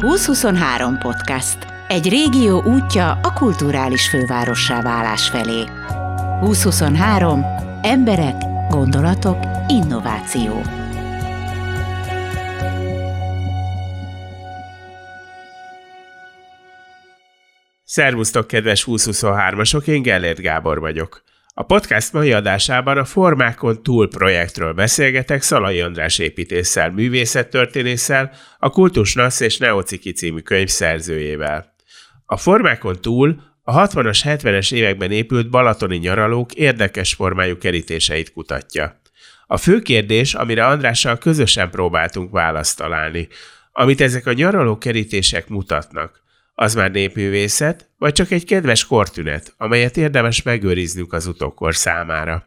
2023 podcast. Egy régió útja a kulturális fővárossá válás felé. 2023. Emberek, gondolatok, innováció. Szervusztok, kedves 2023-asok, én Gellért Gábor vagyok. A podcast mai adásában a Formákon túl projektről beszélgetek Szalai András építéssel, művészettörténésszel, a Kultus Nasz és Neociki című könyv szerzőjével. A Formákon túl a 60-as, 70-es években épült balatoni nyaralók érdekes formájú kerítéseit kutatja. A fő kérdés, amire Andrással közösen próbáltunk választ találni, amit ezek a nyaraló kerítések mutatnak az már népművészet, vagy csak egy kedves kortünet, amelyet érdemes megőriznünk az utókor számára.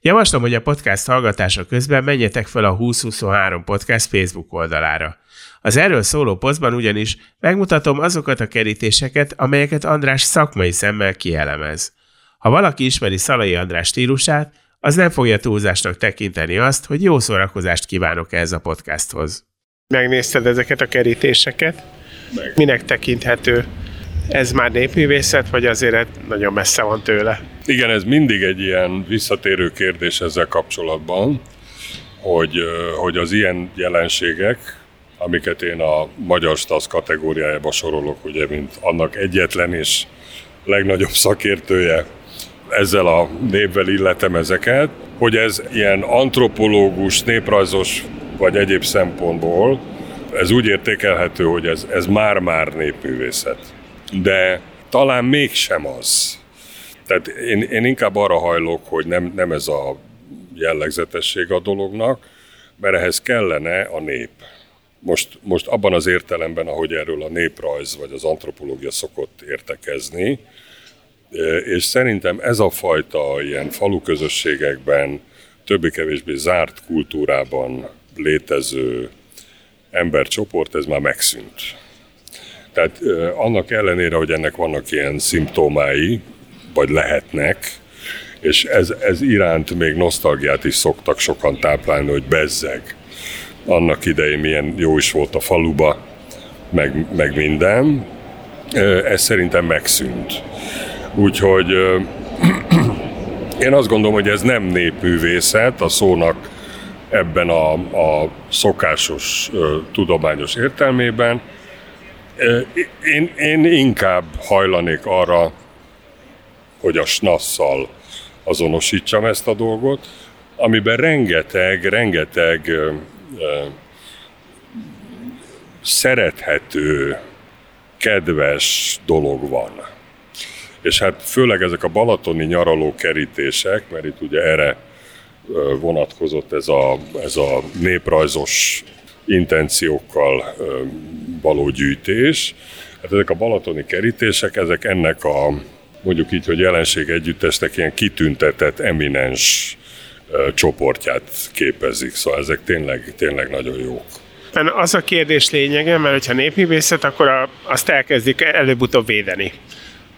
Javaslom, hogy a podcast hallgatása közben menjetek fel a 2023 Podcast Facebook oldalára. Az erről szóló posztban ugyanis megmutatom azokat a kerítéseket, amelyeket András szakmai szemmel kielemez. Ha valaki ismeri Szalai András stílusát, az nem fogja túlzásnak tekinteni azt, hogy jó szórakozást kívánok ehhez a podcasthoz. Megnézted ezeket a kerítéseket? Minek tekinthető? Ez már népművészet, vagy azért nagyon messze van tőle? Igen, ez mindig egy ilyen visszatérő kérdés ezzel kapcsolatban, hogy, hogy az ilyen jelenségek, amiket én a magyar stasz kategóriájába sorolok, ugye, mint annak egyetlen és legnagyobb szakértője, ezzel a névvel illetem ezeket, hogy ez ilyen antropológus, néprajzos vagy egyéb szempontból ez úgy értékelhető, hogy ez, ez már-már népművészet. De talán mégsem az. Tehát én, én inkább arra hajlok, hogy nem, nem ez a jellegzetesség a dolognak, mert ehhez kellene a nép. Most, most abban az értelemben, ahogy erről a néprajz vagy az antropológia szokott értekezni, és szerintem ez a fajta ilyen falu közösségekben, többé-kevésbé zárt kultúrában létező embercsoport, ez már megszűnt. Tehát annak ellenére, hogy ennek vannak ilyen szimptomái, vagy lehetnek, és ez, ez iránt még nosztalgiát is szoktak sokan táplálni, hogy bezzeg. Annak idején milyen jó is volt a faluba, meg, meg minden. Ez szerintem megszűnt. Úgyhogy én azt gondolom, hogy ez nem népművészet a szónak ebben a, a szokásos tudományos értelmében. Én, én inkább hajlanék arra, hogy a snasszal azonosítsam ezt a dolgot, amiben rengeteg, rengeteg szerethető, kedves dolog van. És hát főleg ezek a balatoni nyaraló kerítések, mert itt ugye erre vonatkozott ez a, ez a néprajzos intenciókkal való gyűjtés. Hát ezek a balatoni kerítések, ezek ennek a mondjuk így, hogy jelenség együttesnek ilyen kitüntetett, eminens csoportját képezik. Szóval ezek tényleg, tényleg nagyon jók. Az a kérdés lényege, mert hogyha népművészet, akkor a, azt elkezdik előbb-utóbb védeni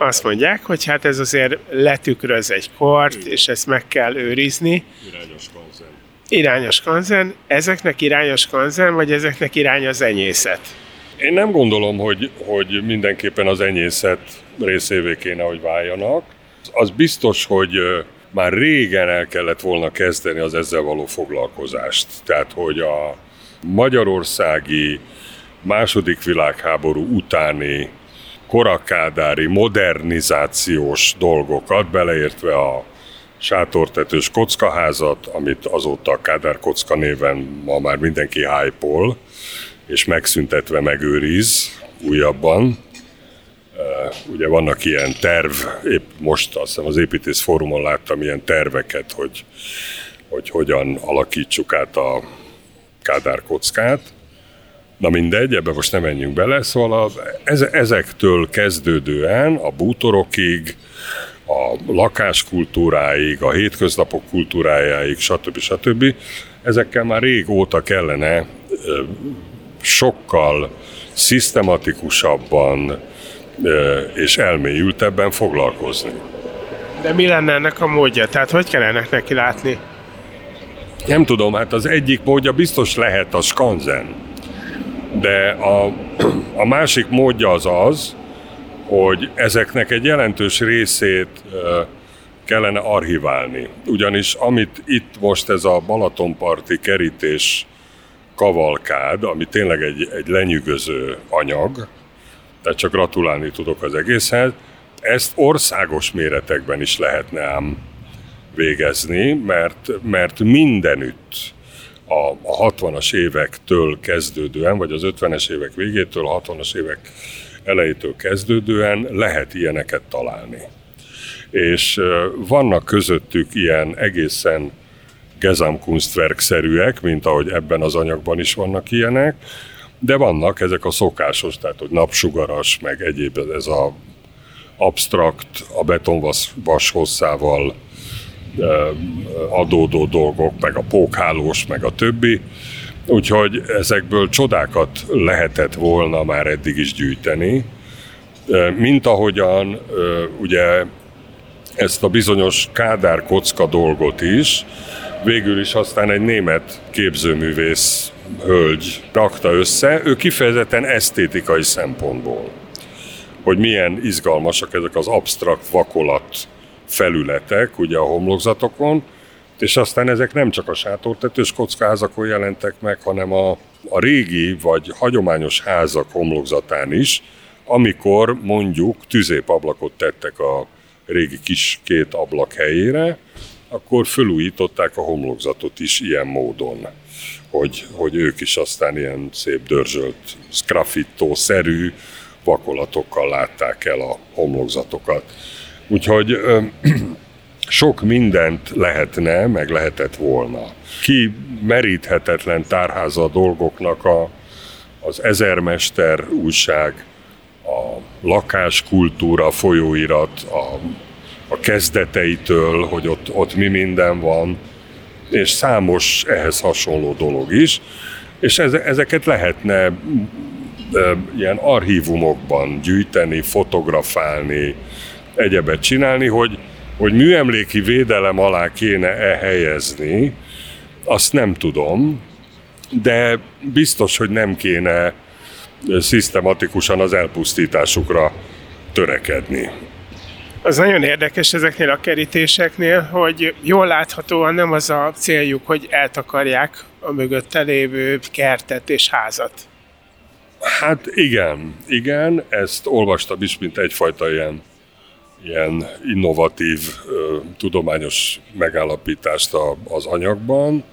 azt mondják, hogy hát ez azért letükröz egy kort, Igen. és ezt meg kell őrizni. Irányos kanzen. Irányos kanzen. Ezeknek irányos kanzen, vagy ezeknek irány az enyészet? Én nem gondolom, hogy, hogy mindenképpen az enyészet részévé kéne, hogy váljanak. Az biztos, hogy már régen el kellett volna kezdeni az ezzel való foglalkozást. Tehát, hogy a magyarországi második világháború utáni korakádári modernizációs dolgokat, beleértve a sátortetős kockaházat, amit azóta a Kádár kocka néven ma már mindenki hype és megszüntetve megőriz újabban. Ugye vannak ilyen terv, épp most azt hiszem az építész fórumon láttam ilyen terveket, hogy, hogy hogyan alakítsuk át a Kádár kockát. Na mindegy, ebbe most nem menjünk bele, szóval a, ezektől kezdődően a bútorokig, a lakáskultúráig, a hétköznapok kultúrájáig, stb. stb. Ezekkel már régóta kellene sokkal szisztematikusabban és elmélyültebben foglalkozni. De mi lenne ennek a módja? Tehát hogy kellene neki látni? Nem tudom, hát az egyik módja biztos lehet a skanzen de a, A másik módja az az, hogy ezeknek egy jelentős részét kellene archiválni. Ugyanis amit itt most ez a Balatonparti kerítés kavalkád, ami tényleg egy, egy lenyűgöző anyag, tehát csak gratulálni tudok az egészhez, ezt országos méretekben is lehetne ám végezni, mert, mert mindenütt a, a 60-as évektől kezdődően, vagy az 50-es évek végétől, a 60-as évek elejétől kezdődően lehet ilyeneket találni. És vannak közöttük ilyen egészen Gesamtkunstwerk-szerűek, mint ahogy ebben az anyagban is vannak ilyenek, de vannak ezek a szokásos, tehát hogy napsugaras, meg egyéb ez a abstrakt, a betonvas hosszával adódó dolgok, meg a pókhálós, meg a többi. Úgyhogy ezekből csodákat lehetett volna már eddig is gyűjteni, mint ahogyan ugye ezt a bizonyos Kádár kocka dolgot is, végül is aztán egy német képzőművész hölgy rakta össze, ő kifejezetten esztétikai szempontból, hogy milyen izgalmasak ezek az absztrakt vakolat felületek ugye a homlokzatokon, és aztán ezek nem csak a sátortetős kockázakon jelentek meg, hanem a, a régi vagy hagyományos házak homlokzatán is, amikor mondjuk tüzépablakot tettek a régi kis két ablak helyére, akkor fölújították a homlokzatot is ilyen módon, hogy, hogy ők is aztán ilyen szép dörzsölt, sgraffitó-szerű vakolatokkal látták el a homlokzatokat. Úgyhogy ö, sok mindent lehetne, meg lehetett volna. Ki meríthetetlen tárháza a dolgoknak a, az Ezermester újság, a lakáskultúra folyóirat, a a kezdeteitől, hogy ott, ott mi minden van, és számos ehhez hasonló dolog is, és ezeket lehetne ilyen archívumokban gyűjteni, fotografálni, egyebet csinálni, hogy, hogy műemléki védelem alá kéne e helyezni, azt nem tudom, de biztos, hogy nem kéne szisztematikusan az elpusztításukra törekedni. Az nagyon érdekes ezeknél a kerítéseknél, hogy jól láthatóan nem az a céljuk, hogy eltakarják a mögötte lévő kertet és házat. Hát igen, igen, ezt olvastam is, mint egyfajta ilyen, ilyen innovatív, tudományos megállapítást az anyagban.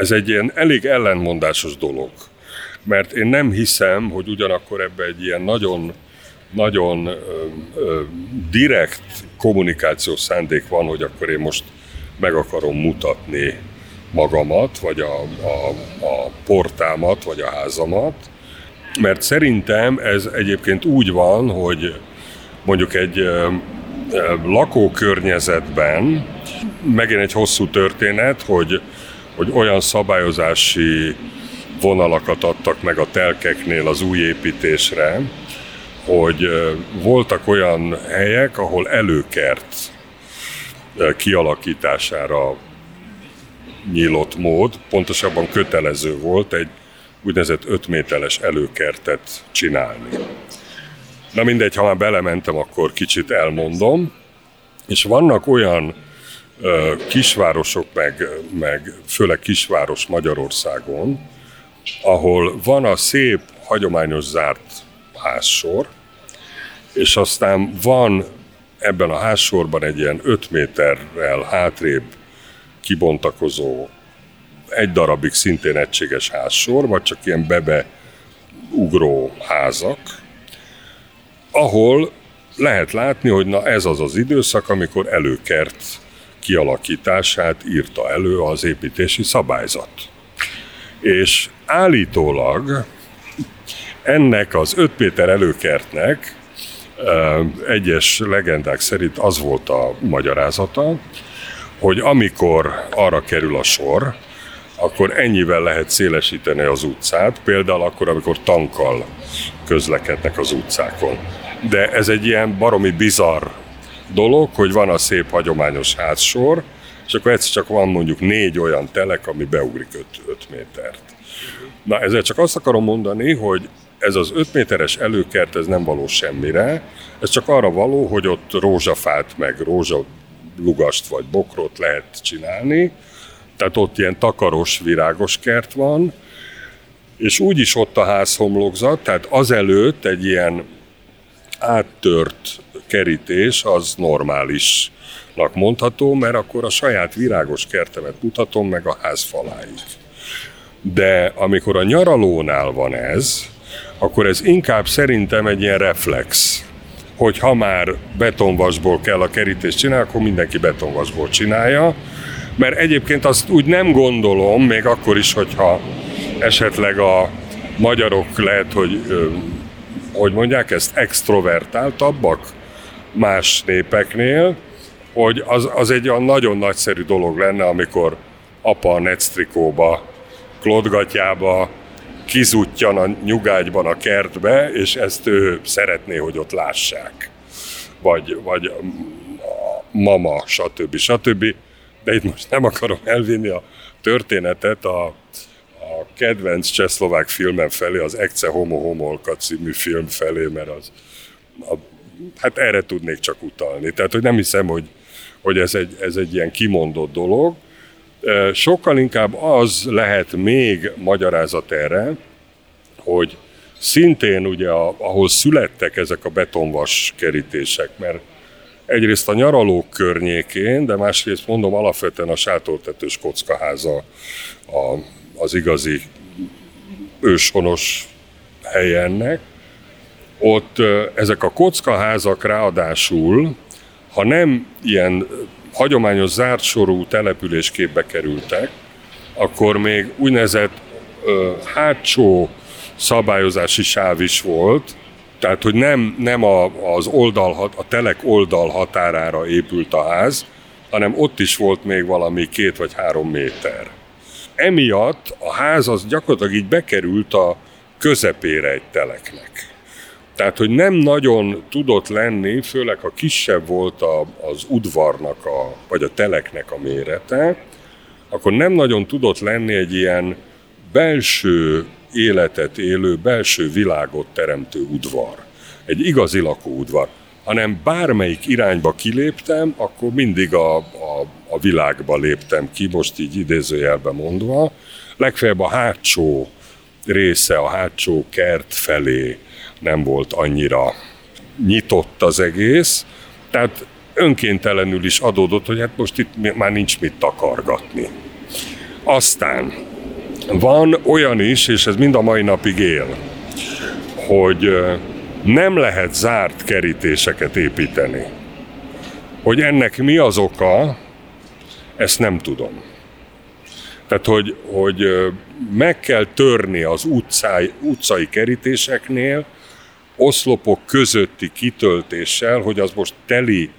Ez egy ilyen elég ellenmondásos dolog, mert én nem hiszem, hogy ugyanakkor ebbe egy ilyen nagyon nagyon direkt kommunikációs szándék van, hogy akkor én most meg akarom mutatni magamat, vagy a, a, a portámat, vagy a házamat, mert szerintem ez egyébként úgy van, hogy mondjuk egy lakókörnyezetben, megint egy hosszú történet, hogy, hogy olyan szabályozási vonalakat adtak meg a telkeknél az új építésre, hogy voltak olyan helyek, ahol előkert kialakítására nyílott mód, pontosabban kötelező volt egy úgynevezett 5 méteres előkertet csinálni. Na mindegy, ha már belementem, akkor kicsit elmondom. És vannak olyan ö, kisvárosok, meg, meg főleg kisváros Magyarországon, ahol van a szép, hagyományos zárt házsor, és aztán van ebben a házsorban egy ilyen 5 méterrel hátrébb kibontakozó egy darabig szintén egységes házsor, vagy csak ilyen bebe ugró házak, ahol lehet látni, hogy na ez az az időszak, amikor előkert kialakítását írta elő az építési szabályzat. És állítólag ennek az 5 Péter előkertnek egyes legendák szerint az volt a magyarázata, hogy amikor arra kerül a sor, akkor ennyivel lehet szélesíteni az utcát, például akkor, amikor tankkal közlekednek az utcákon. De ez egy ilyen baromi bizarr dolog, hogy van a szép hagyományos házsor, és akkor egyszer csak van mondjuk négy olyan telek, ami beugrik 5 métert. Na ezzel csak azt akarom mondani, hogy ez az 5 méteres előkert, ez nem való semmire, ez csak arra való, hogy ott rózsafát, meg rózsalugast vagy bokrot lehet csinálni, tehát ott ilyen takaros, virágos kert van, és úgyis ott a házhomlokzat, tehát azelőtt egy ilyen áttört kerítés az normálisnak mondható, mert akkor a saját virágos kertemet mutatom meg a ház faláig. De amikor a nyaralónál van ez, akkor ez inkább szerintem egy ilyen reflex, hogy ha már betonvasból kell a kerítést csinálni, akkor mindenki betonvasból csinálja, mert egyébként azt úgy nem gondolom, még akkor is, hogyha esetleg a magyarok lehet, hogy hogy mondják ezt, extrovertáltabbak más népeknél, hogy az, az egy olyan nagyon nagyszerű dolog lenne, amikor apa a netstrikóba, klodgatjába kizutjan a nyugágyban a kertbe, és ezt ő szeretné, hogy ott lássák. Vagy, vagy mama, stb. stb. De itt most nem akarom elvinni a történetet a, a kedvenc csehszlovák filmem felé, az Ecce Homo Homolka című film felé, mert az a, hát erre tudnék csak utalni. Tehát, hogy nem hiszem, hogy, hogy ez, egy, ez egy ilyen kimondott dolog. Sokkal inkább az lehet még magyarázat erre, hogy szintén ugye, ahol születtek ezek a betonvas kerítések, mert egyrészt a nyaralók környékén, de másrészt mondom alapvetően a sátortetős kockaháza a, az igazi őshonos helye ennek. Ott ezek a kockaházak ráadásul, ha nem ilyen hagyományos zárt sorú településképbe kerültek, akkor még úgynevezett ö, hátsó szabályozási sáv is volt, tehát, hogy nem, nem a, az oldal, a telek oldal határára épült a ház, hanem ott is volt még valami két vagy három méter. Emiatt a ház az gyakorlatilag így bekerült a közepére egy teleknek. Tehát, hogy nem nagyon tudott lenni, főleg ha kisebb volt a, az udvarnak, a, vagy a teleknek a mérete, akkor nem nagyon tudott lenni egy ilyen belső életet élő, belső világot teremtő udvar. Egy igazi lakóudvar. Hanem bármelyik irányba kiléptem, akkor mindig a, a, a világba léptem ki, most így idézőjelben mondva. Legfeljebb a hátsó része, a hátsó kert felé nem volt annyira nyitott az egész. Tehát önkéntelenül is adódott, hogy hát most itt már nincs mit takargatni. Aztán van olyan is, és ez mind a mai napig él, hogy nem lehet zárt kerítéseket építeni. Hogy ennek mi az oka, ezt nem tudom. Tehát, hogy, hogy meg kell törni az utcai, utcai kerítéseknél, oszlopok közötti kitöltéssel, hogy az most teli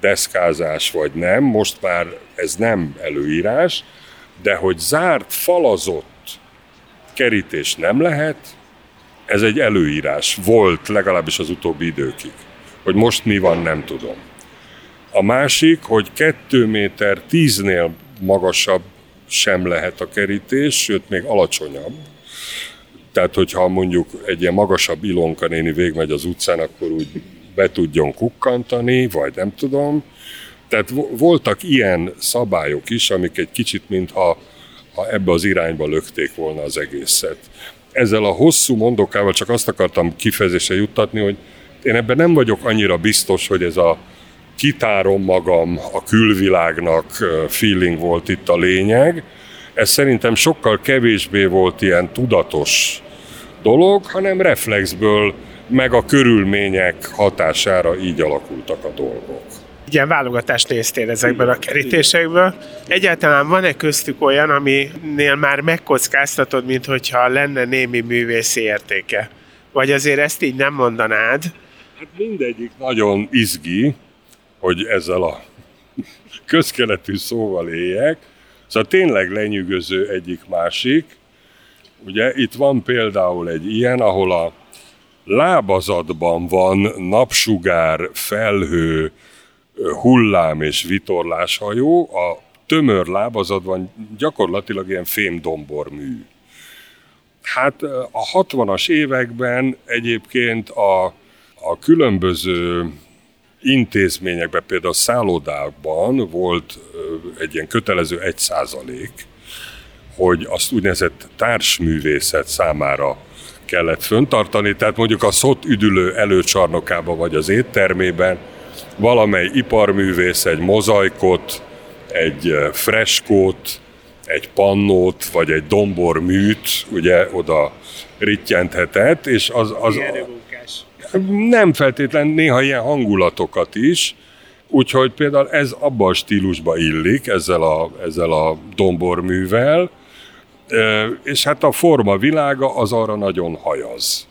deszkázás vagy nem, most már ez nem előírás, de hogy zárt, falazott kerítés nem lehet, ez egy előírás. Volt legalábbis az utóbbi időkig. Hogy most mi van, nem tudom. A másik, hogy 2 méter 10-nél magasabb sem lehet a kerítés, sőt még alacsonyabb. Tehát, hogyha mondjuk egy ilyen magasabb Ilonka néni végmegy az utcán, akkor úgy be tudjon kukkantani, vagy nem tudom. Tehát voltak ilyen szabályok is, amik egy kicsit mintha ha ebbe az irányba lökték volna az egészet. Ezzel a hosszú mondokával csak azt akartam kifejezésre juttatni, hogy én ebben nem vagyok annyira biztos, hogy ez a kitárom magam a külvilágnak feeling volt itt a lényeg. Ez szerintem sokkal kevésbé volt ilyen tudatos dolog, hanem reflexből, meg a körülmények hatására így alakultak a dolgok ilyen válogatást néztél ezekből a kerítésekből. Egyáltalán van-e köztük olyan, aminél már megkockáztatod, mint hogyha lenne némi művészi értéke? Vagy azért ezt így nem mondanád? Hát mindegyik nagyon izgi, hogy ezzel a közkeletű szóval éljek. Szóval tényleg lenyűgöző egyik-másik. Ugye itt van például egy ilyen, ahol a lábazatban van napsugár, felhő, hullám és vitorláshajó, a tömör lábazatban gyakorlatilag ilyen fémdombor mű. Hát a 60-as években egyébként a, a különböző intézményekben, például szállodákban volt egy ilyen kötelező egy százalék, hogy azt úgynevezett társművészet számára kellett föntartani, tehát mondjuk a szott üdülő előcsarnokába vagy az éttermében valamely iparművész egy mozaikot, egy freskót, egy pannót, vagy egy domborműt, ugye oda rittyenthetett, és az, az, nem feltétlen, néha ilyen hangulatokat is, úgyhogy például ez abba a stílusba illik, ezzel a, ezzel a domborművel, és hát a forma világa az arra nagyon hajaz,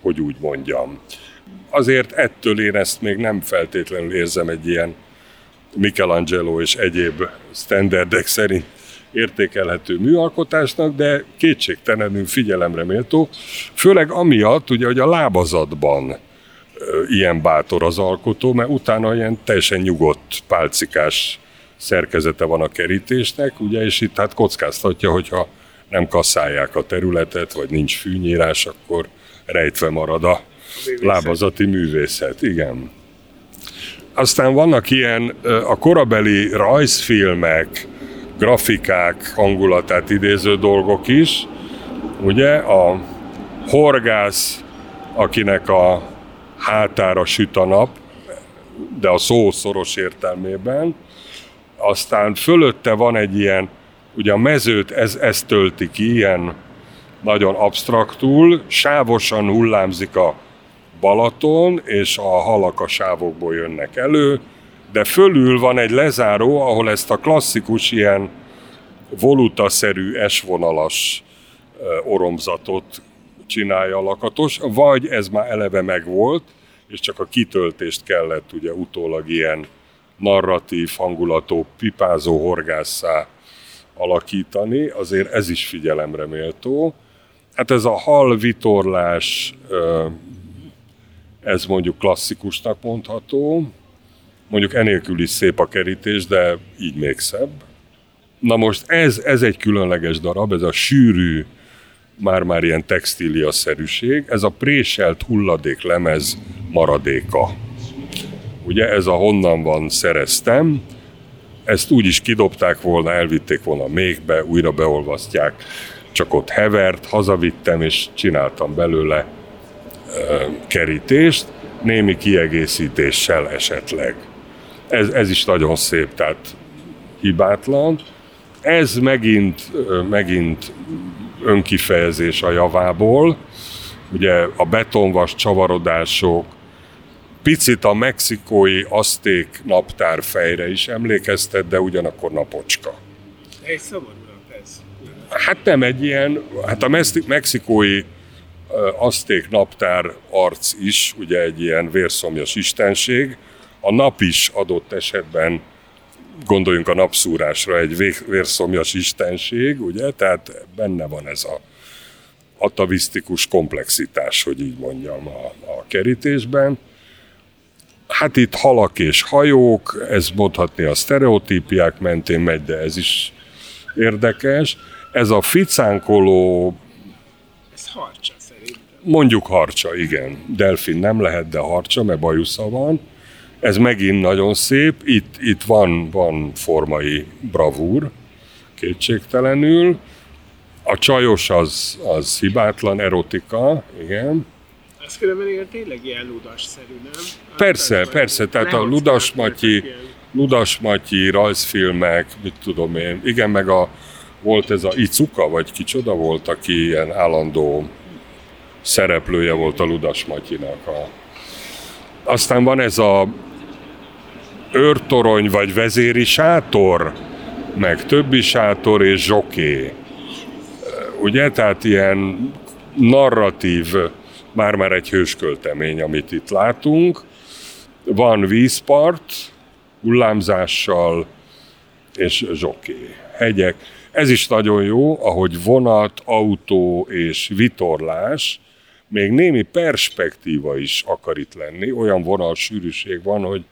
hogy úgy mondjam. Azért ettől én ezt még nem feltétlenül érzem egy ilyen Michelangelo és egyéb standardek szerint értékelhető műalkotásnak, de kétségtelenül figyelemre méltó, főleg amiatt, ugye, hogy a lábazatban ilyen bátor az alkotó, mert utána ilyen teljesen nyugodt, pálcikás szerkezete van a kerítésnek, ugye, és itt hát kockáztatja, hogyha nem kasszálják a területet, vagy nincs fűnyírás, akkor rejtve marad a művészet. lábazati művészet. Igen. Aztán vannak ilyen a korabeli rajzfilmek, grafikák hangulatát idéző dolgok is. Ugye a horgász, akinek a hátára süt a nap, de a szó szoros értelmében, aztán fölötte van egy ilyen, ugye a mezőt ez, ez tölti ki, ilyen nagyon abstraktul, sávosan hullámzik a Balaton, és a halak a sávokból jönnek elő, de fölül van egy lezáró, ahol ezt a klasszikus ilyen volutaszerű esvonalas oromzatot csinálja a lakatos, vagy ez már eleve megvolt, és csak a kitöltést kellett ugye utólag ilyen narratív, hangulató, pipázó horgásszá alakítani, azért ez is figyelemre méltó. Hát ez a hal vitorlás, ez mondjuk klasszikusnak mondható, mondjuk enélkül is szép a kerítés, de így még szebb. Na most ez, ez egy különleges darab, ez a sűrű, már-már ilyen textília-szerűség, ez a préselt hulladék lemez maradéka. Ugye ez a honnan van szereztem, ezt úgy is kidobták volna, elvitték volna még be, újra beolvasztják, csak ott hevert, hazavittem és csináltam belőle ö, kerítést, némi kiegészítéssel esetleg. Ez, ez is nagyon szép, tehát hibátlan. Ez megint, megint önkifejezés a javából. Ugye a betonvas csavarodások, picit a mexikói aszték naptár fejre is emlékeztet, de ugyanakkor napocska. Egy szomorú ez. Hát nem egy ilyen, hát a mexikói aszték naptár arc is, ugye egy ilyen vérszomjas istenség, a nap is adott esetben gondoljunk a napszúrásra, egy vérszomjas istenség, ugye, tehát benne van ez a atavisztikus komplexitás, hogy így mondjam, a, a kerítésben. Hát itt halak és hajók, ez mondhatni a sztereotípiák mentén megy, de ez is érdekes. Ez a ficánkoló... Ez harcsa szerintem. Mondjuk harcsa, igen. Delfin nem lehet, de harcsa, mert bajusza van ez megint nagyon szép, itt, itt van, van formai bravúr, kétségtelenül. A csajos az, az hibátlan, erotika, igen. Ez különben ilyen tényleg ilyen ludasszerű, nem? Persze, hát, persze, tehát a Ludas Matyi, Ludas Matyi rajzfilmek, mit tudom én, igen, meg a, volt ez a Icuka, vagy kicsoda volt, aki ilyen állandó szereplője volt a Ludas Matyinak. A... Aztán van ez a őrtorony vagy vezéri sátor, meg többi sátor és zsoké. Ugye, tehát ilyen narratív, már-már egy hősköltemény, amit itt látunk. Van vízpart, hullámzással és zsoké, hegyek. Ez is nagyon jó, ahogy vonat, autó és vitorlás, még némi perspektíva is akar itt lenni, olyan vonal sűrűség van, hogy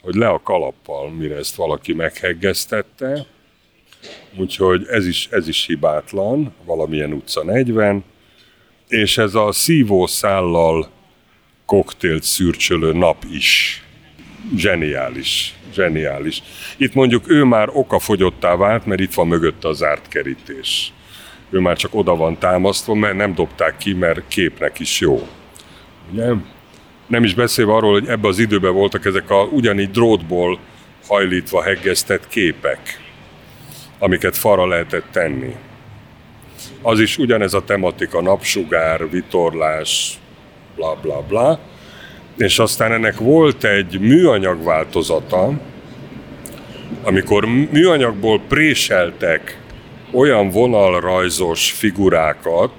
hogy le a kalappal, mire ezt valaki megheggeztette. Úgyhogy ez is, ez is hibátlan, valamilyen utca 40, és ez a szívószállal koktélt szürcsölő nap is. Zseniális, zseniális. Itt mondjuk ő már okafogyottá vált, mert itt van mögötte a zárt kerítés. Ő már csak oda van támasztva, mert nem dobták ki, mert képnek is jó. Ugye? Nem is beszélve arról, hogy ebbe az időben voltak ezek a ugyanígy drótból hajlítva heggeztett képek, amiket falra lehetett tenni. Az is ugyanez a tematika, napsugár, vitorlás, bla bla bla. És aztán ennek volt egy műanyag változata, amikor műanyagból préseltek olyan vonalrajzos figurákat,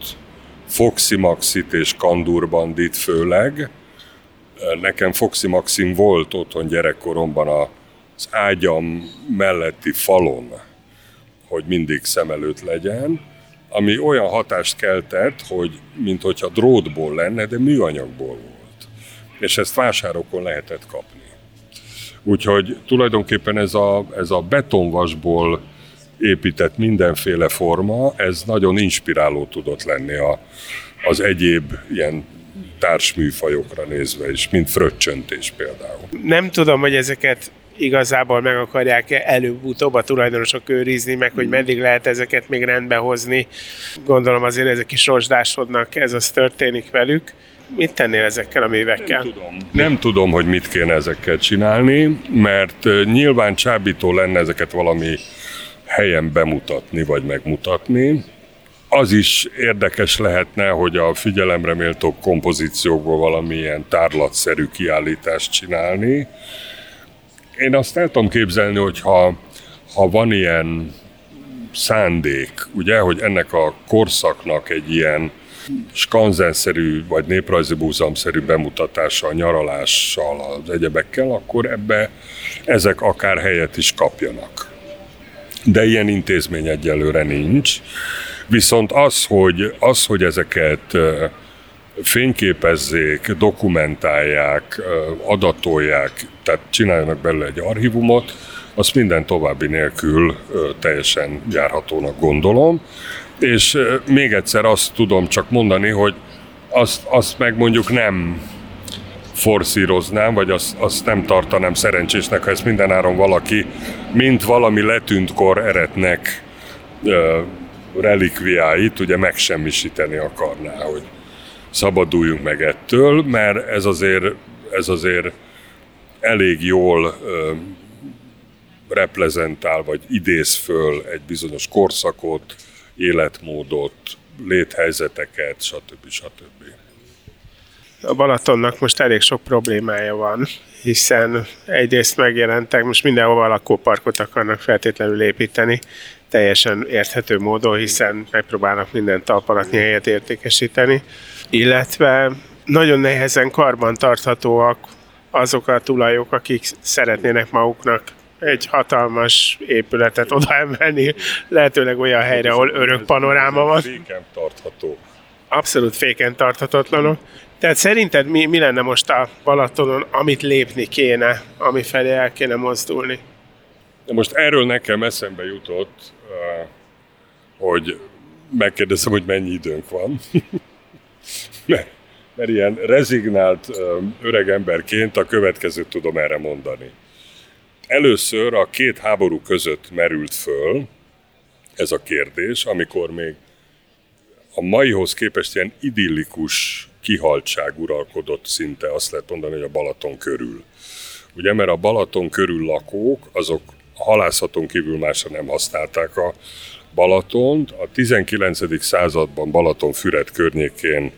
Foxy Maxit és Kandur Bandit főleg. Nekem Foxy Maxim volt otthon gyerekkoromban az ágyam melletti falon, hogy mindig szem előtt legyen, ami olyan hatást keltett, hogy mint hogyha drótból lenne, de műanyagból volt. És ezt vásárokon lehetett kapni. Úgyhogy tulajdonképpen ez a, ez a betonvasból épített mindenféle forma, ez nagyon inspiráló tudott lenni a, az egyéb ilyen társműfajokra nézve is, mint fröccsöntés például. Nem tudom, hogy ezeket igazából meg akarják-e előbb-utóbb a tulajdonosok őrizni, meg hogy meddig lehet ezeket még rendbe hozni. Gondolom azért ezek is rozsdásodnak, ez az történik velük. Mit tennél ezekkel a művekkel? Nem tudom. Nem tudom, hogy mit kéne ezekkel csinálni, mert nyilván csábító lenne ezeket valami helyen bemutatni vagy megmutatni. Az is érdekes lehetne, hogy a figyelemre méltó kompozíciókból valamilyen tárlatszerű kiállítást csinálni. Én azt el tudom képzelni, hogy ha, ha van ilyen szándék, ugye, hogy ennek a korszaknak egy ilyen skanzenszerű vagy néprajzi búzamszerű bemutatása nyaralással, az egyebekkel, akkor ebbe ezek akár helyet is kapjanak de ilyen intézmény egyelőre nincs. Viszont az, hogy, az, hogy ezeket fényképezzék, dokumentálják, adatolják, tehát csináljanak belőle egy archívumot, azt minden további nélkül teljesen járhatónak gondolom. És még egyszer azt tudom csak mondani, hogy azt, azt meg mondjuk nem forszíroznám, vagy azt, azt nem tartanám szerencsésnek, ha ezt mindenáron valaki, mint valami letűntkor eretnek relikviáit, ugye megsemmisíteni akarná, hogy szabaduljunk meg ettől, mert ez azért, ez azért elég jól reprezentál, vagy idéz föl egy bizonyos korszakot, életmódot, léthelyzeteket, stb. stb a Balatonnak most elég sok problémája van, hiszen egyrészt megjelentek, most mindenhova lakóparkot akarnak feltétlenül építeni, teljesen érthető módon, hiszen megpróbálnak minden talpalatnyi helyet értékesíteni, illetve nagyon nehezen karban tarthatóak azok a tulajok, akik szeretnének maguknak egy hatalmas épületet odaemelni, lehetőleg olyan helyre, ahol örök panoráma van. Féken tartható. Abszolút féken tarthatatlanok. Tehát szerinted mi, mi lenne most a Balatonon, amit lépni kéne, ami felé el kéne mozdulni? De most erről nekem eszembe jutott, eh, hogy megkérdezem, hogy mennyi időnk van. mert, mert ilyen rezignált öreg emberként a következőt tudom erre mondani. Először a két háború között merült föl ez a kérdés, amikor még a maihoz képest ilyen idillikus kihaltság uralkodott szinte, azt lehet mondani, hogy a Balaton körül. Ugye, mert a Balaton körül lakók, azok halászaton kívül másra nem használták a Balatont. A 19. században Balaton-Füred környékén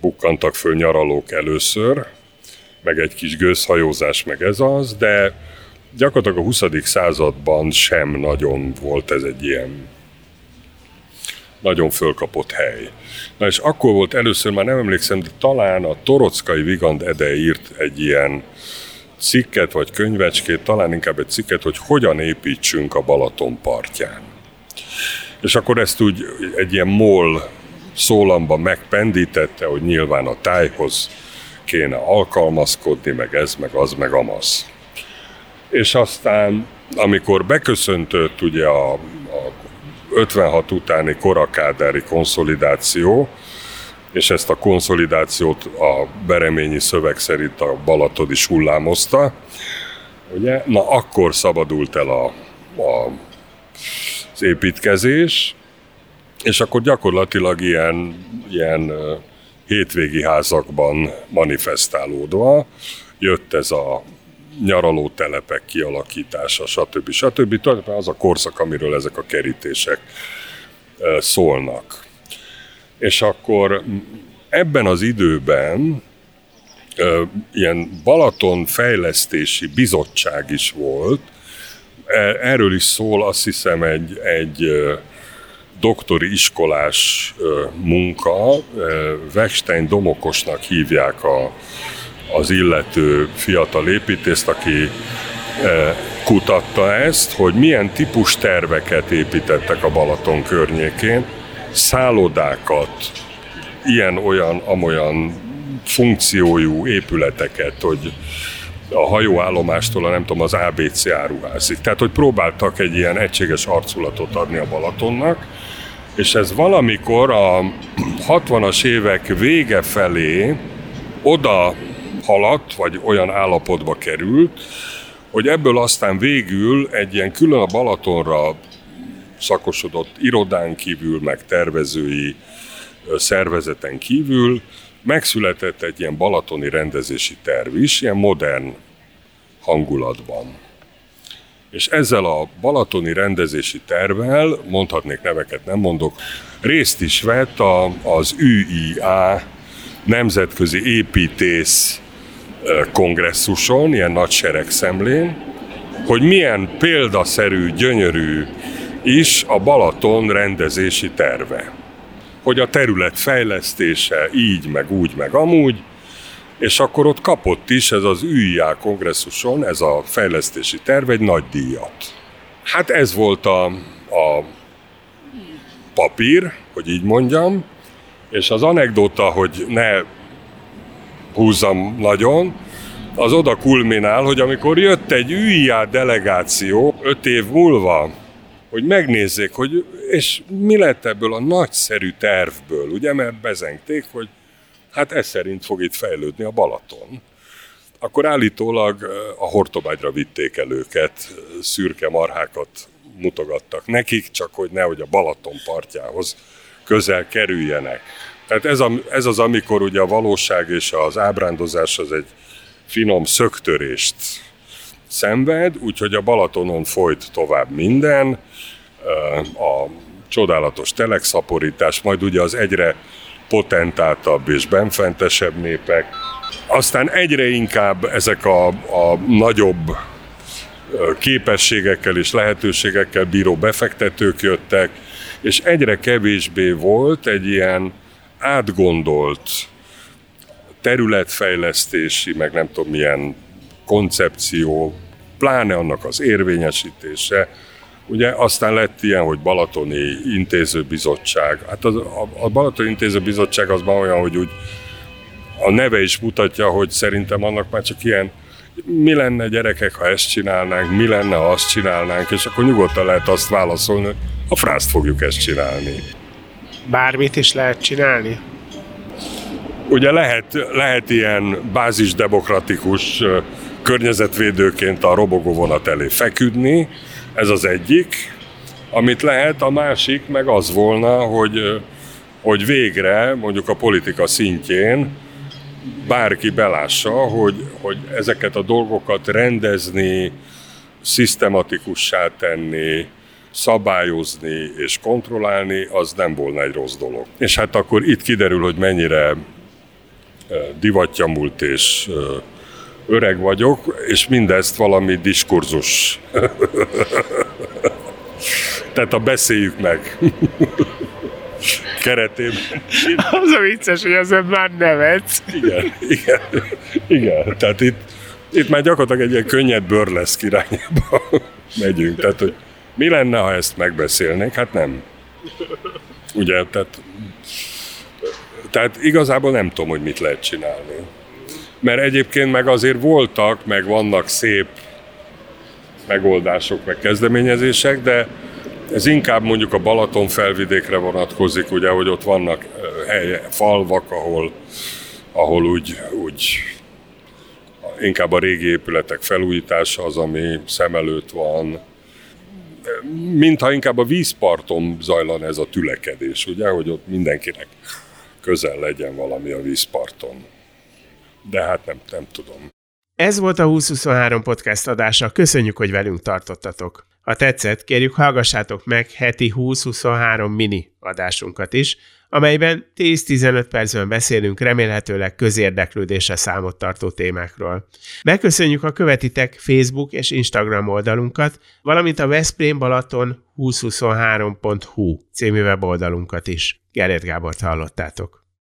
bukkantak föl nyaralók először, meg egy kis gőzhajózás, meg ez az, de gyakorlatilag a 20. században sem nagyon volt ez egy ilyen nagyon fölkapott hely. Na és akkor volt először, már nem emlékszem, de talán a Torockai Vigand Ede írt egy ilyen cikket vagy könyvecskét, talán inkább egy cikket, hogy hogyan építsünk a Balaton partján. És akkor ezt úgy egy ilyen moll szólamba megpendítette, hogy nyilván a tájhoz kéne alkalmazkodni, meg ez, meg az, meg amaz. És aztán, amikor beköszöntött ugye a, a 56 utáni korakádári konszolidáció, és ezt a konszolidációt a Bereményi szöveg szerint a Balatod is hullámozta, ugye? Na akkor szabadult el a, a, az építkezés, és akkor gyakorlatilag ilyen, ilyen hétvégi házakban manifestálódva jött ez a nyaraló telepek kialakítása, stb. stb. Tulajdonképpen az a korszak, amiről ezek a kerítések szólnak. És akkor ebben az időben ilyen Balaton fejlesztési bizottság is volt, erről is szól azt hiszem egy, egy doktori iskolás munka, Wegstein Domokosnak hívják a, az illető fiatal építészt, aki kutatta ezt, hogy milyen típus terveket építettek a Balaton környékén, szállodákat, ilyen-olyan, amolyan funkciójú épületeket, hogy a hajóállomástól a nem tudom, az ABC áruházig. Tehát, hogy próbáltak egy ilyen egységes arculatot adni a Balatonnak, és ez valamikor a 60-as évek vége felé oda haladt, vagy olyan állapotba került, hogy ebből aztán végül egy ilyen külön a Balatonra szakosodott irodán kívül, meg tervezői szervezeten kívül megszületett egy ilyen balatoni rendezési terv is, ilyen modern hangulatban. És ezzel a balatoni rendezési tervvel, mondhatnék neveket, nem mondok, részt is vett a, az UIA nemzetközi építész kongresszuson, ilyen nagy seregszemlén, hogy milyen példaszerű, gyönyörű is a Balaton rendezési terve. Hogy a terület fejlesztése így, meg úgy, meg amúgy, és akkor ott kapott is ez az UIA kongresszuson, ez a fejlesztési terv egy nagy díjat. Hát ez volt a, a papír, hogy így mondjam, és az anekdota, hogy ne húzzam nagyon, az oda kulminál, hogy amikor jött egy UIA delegáció öt év múlva, hogy megnézzék, hogy és mi lett ebből a nagyszerű tervből, ugye, mert bezengték, hogy hát ez szerint fog itt fejlődni a Balaton. Akkor állítólag a Hortobágyra vitték el őket, szürke marhákat mutogattak nekik, csak hogy nehogy a Balaton partjához közel kerüljenek. Tehát ez, a, ez az, amikor ugye a valóság és az ábrándozás az egy finom szöktörést szenved, úgyhogy a Balatonon folyt tovább minden, a csodálatos telekszaporítás, majd ugye az egyre potentáltabb és benfentesebb népek. Aztán egyre inkább ezek a, a nagyobb képességekkel és lehetőségekkel bíró befektetők jöttek, és egyre kevésbé volt egy ilyen átgondolt területfejlesztési, meg nem tudom milyen koncepció, pláne annak az érvényesítése. Ugye aztán lett ilyen, hogy Balatoni Intézőbizottság. Hát az, a, a Balatoni Intézőbizottság az már olyan, hogy úgy a neve is mutatja, hogy szerintem annak már csak ilyen mi lenne gyerekek, ha ezt csinálnánk, mi lenne, ha azt csinálnánk, és akkor nyugodtan lehet azt válaszolni, hogy a frászt fogjuk ezt csinálni. Bármit is lehet csinálni? Ugye lehet, lehet ilyen bázisdemokratikus környezetvédőként a robogó vonat elé feküdni, ez az egyik. Amit lehet, a másik meg az volna, hogy, hogy végre, mondjuk a politika szintjén bárki belássa, hogy, hogy ezeket a dolgokat rendezni, szisztematikussá tenni, szabályozni és kontrollálni, az nem volna egy rossz dolog. És hát akkor itt kiderül, hogy mennyire divatja és öreg vagyok, és mindezt valami diskurzus. Tehát a beszéljük meg keretében. Az a vicces, hogy ezen már nevetsz. Igen, igen, igen. Tehát itt, itt már gyakorlatilag egy ilyen könnyed bőrlesz irányába megyünk. Tehát, hogy mi lenne, ha ezt megbeszélnénk? Hát nem. Ugye, tehát tehát igazából nem tudom, hogy mit lehet csinálni. Mert egyébként meg azért voltak, meg vannak szép megoldások, meg kezdeményezések, de Ez inkább mondjuk a Balaton felvidékre vonatkozik, ugye, hogy ott vannak helye, falvak, ahol, ahol úgy, úgy inkább a régi épületek felújítása az, ami szem előtt van, mintha inkább a vízparton zajlan ez a tülekedés, ugye, hogy ott mindenkinek közel legyen valami a vízparton. De hát nem, nem tudom. Ez volt a 2023 podcast adása, köszönjük, hogy velünk tartottatok. Ha tetszett, kérjük hallgassátok meg heti 2023 mini adásunkat is, amelyben 10-15 percben beszélünk remélhetőleg közérdeklődésre számot tartó témákról. Megköszönjük, a követitek Facebook és Instagram oldalunkat, valamint a Veszprém Balaton 2023.hu című weboldalunkat is. Gerét Gábort hallottátok.